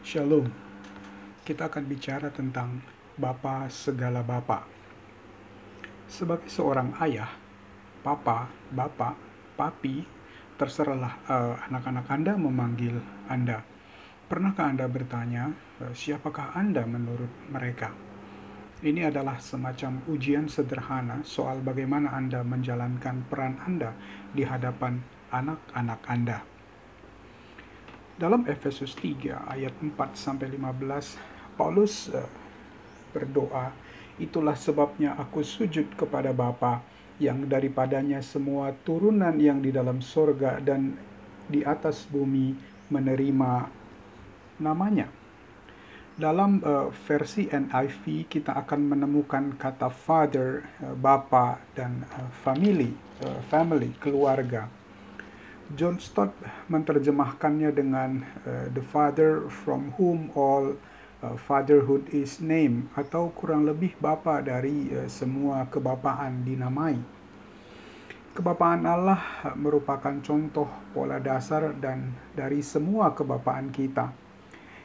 Shalom. Kita akan bicara tentang Bapa segala Bapa. Sebagai seorang ayah, papa, bapak, papi, terserahlah uh, anak-anak Anda memanggil Anda. Pernahkah Anda bertanya, uh, siapakah Anda menurut mereka? Ini adalah semacam ujian sederhana soal bagaimana Anda menjalankan peran Anda di hadapan anak-anak Anda. Dalam Efesus 3 ayat 4 sampai 15 Paulus uh, berdoa, "Itulah sebabnya aku sujud kepada Bapa yang daripadanya semua turunan yang di dalam sorga dan di atas bumi menerima namanya." Dalam uh, versi NIV kita akan menemukan kata father, uh, bapa dan uh, family, uh, family, keluarga. John Stott menerjemahkannya dengan uh, the father from whom all uh, fatherhood is named atau kurang lebih bapa dari uh, semua kebapaan dinamai. Kebapaan Allah merupakan contoh pola dasar dan dari semua kebapaan kita.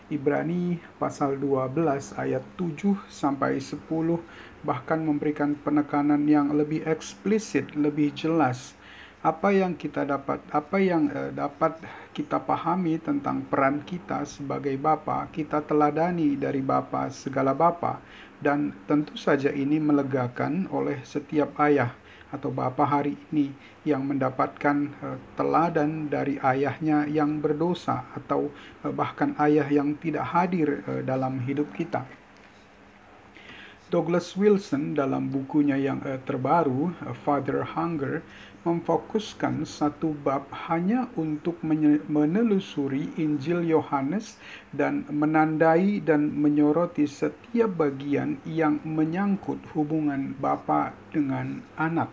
Ibrani pasal 12 ayat 7 sampai 10 bahkan memberikan penekanan yang lebih eksplisit, lebih jelas apa yang kita dapat apa yang uh, dapat kita pahami tentang peran kita sebagai bapa kita teladani dari bapa segala bapa dan tentu saja ini melegakan oleh setiap ayah atau bapa hari ini yang mendapatkan uh, teladan dari ayahnya yang berdosa atau uh, bahkan ayah yang tidak hadir uh, dalam hidup kita. Douglas Wilson dalam bukunya yang uh, terbaru, Father Hunger, memfokuskan satu bab hanya untuk menelusuri Injil Yohanes dan menandai dan menyoroti setiap bagian yang menyangkut hubungan bapa dengan anak.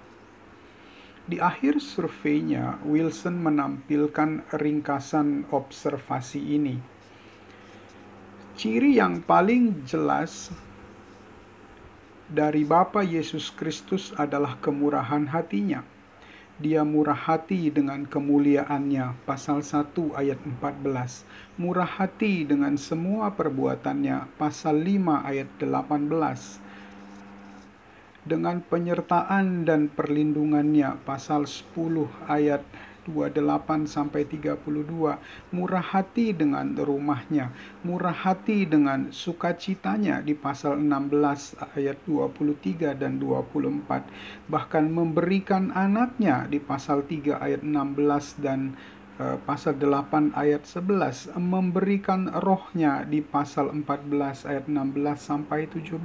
Di akhir surveinya, Wilson menampilkan ringkasan observasi ini. Ciri yang paling jelas dari Bapa Yesus Kristus adalah kemurahan hatinya. Dia murah hati dengan kemuliaannya, pasal 1 ayat 14. Murah hati dengan semua perbuatannya, pasal 5 ayat 18. Dengan penyertaan dan perlindungannya, pasal 10 ayat 28 sampai 32 murah hati dengan rumahnya. Murah hati dengan sukacitanya di pasal 16 ayat 23 dan 24 bahkan memberikan anaknya di pasal 3 ayat 16 dan uh, pasal 8 ayat 11 memberikan rohnya di pasal 14 ayat 16 sampai 17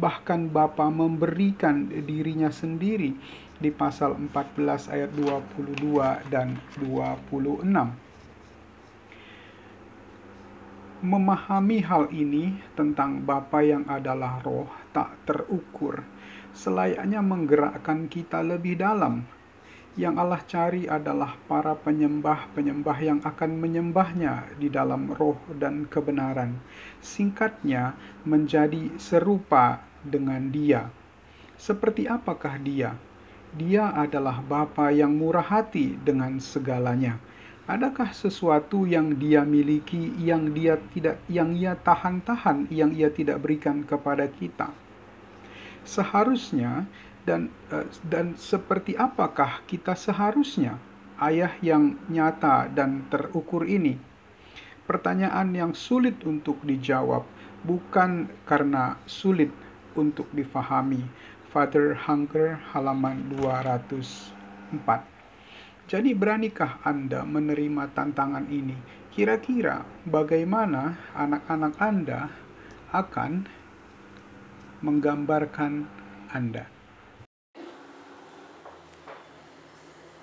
bahkan Bapa memberikan dirinya sendiri di pasal 14 ayat 22 dan 26. Memahami hal ini tentang Bapa yang adalah roh tak terukur, selayaknya menggerakkan kita lebih dalam. Yang Allah cari adalah para penyembah-penyembah yang akan menyembahnya di dalam roh dan kebenaran. Singkatnya, menjadi serupa dengan dia. Seperti apakah dia? Dia adalah Bapa yang murah hati dengan segalanya. Adakah sesuatu yang dia miliki yang dia tidak yang ia tahan-tahan yang ia tidak berikan kepada kita? Seharusnya dan uh, dan seperti apakah kita seharusnya ayah yang nyata dan terukur ini? Pertanyaan yang sulit untuk dijawab bukan karena sulit untuk difahami, Father Hunger halaman 204. Jadi beranikah Anda menerima tantangan ini? Kira-kira bagaimana anak-anak Anda akan menggambarkan Anda?